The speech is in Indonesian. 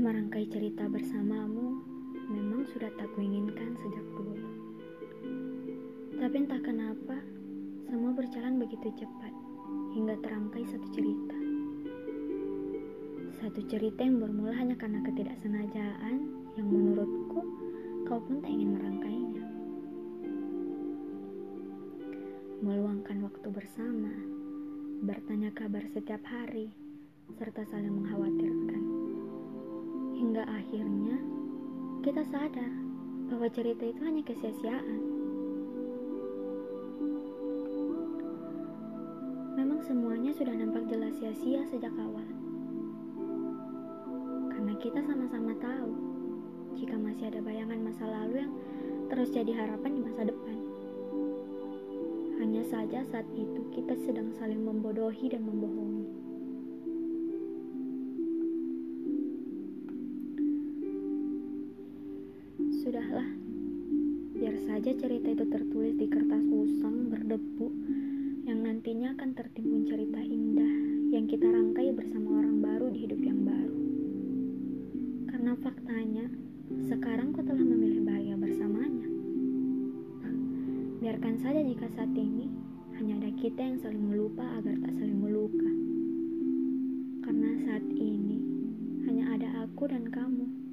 Merangkai cerita bersamamu memang sudah tak kuinginkan sejak dulu. Tapi entah kenapa, semua berjalan begitu cepat hingga terangkai satu cerita. Satu cerita yang bermula hanya karena ketidaksengajaan yang menurutku kau pun tak ingin merangkainya. Meluangkan waktu bersama, bertanya kabar setiap hari, serta saling mengkhawatirkan. Hingga akhirnya kita sadar bahwa cerita itu hanya kesia-siaan. Memang semuanya sudah nampak jelas sia-sia sejak awal. Karena kita sama-sama tahu jika masih ada bayangan masa lalu yang terus jadi harapan di masa depan. Hanya saja saat itu kita sedang saling membodohi dan membohongi. Sudahlah, biar saja cerita itu tertulis di kertas usang berdebu yang nantinya akan tertimbun cerita indah yang kita rangkai bersama orang baru di hidup yang baru. Karena faktanya, sekarang kau telah memilih bahagia bersamanya. Biarkan saja jika saat ini hanya ada kita yang saling melupa agar tak saling meluka. Karena saat ini hanya ada aku dan kamu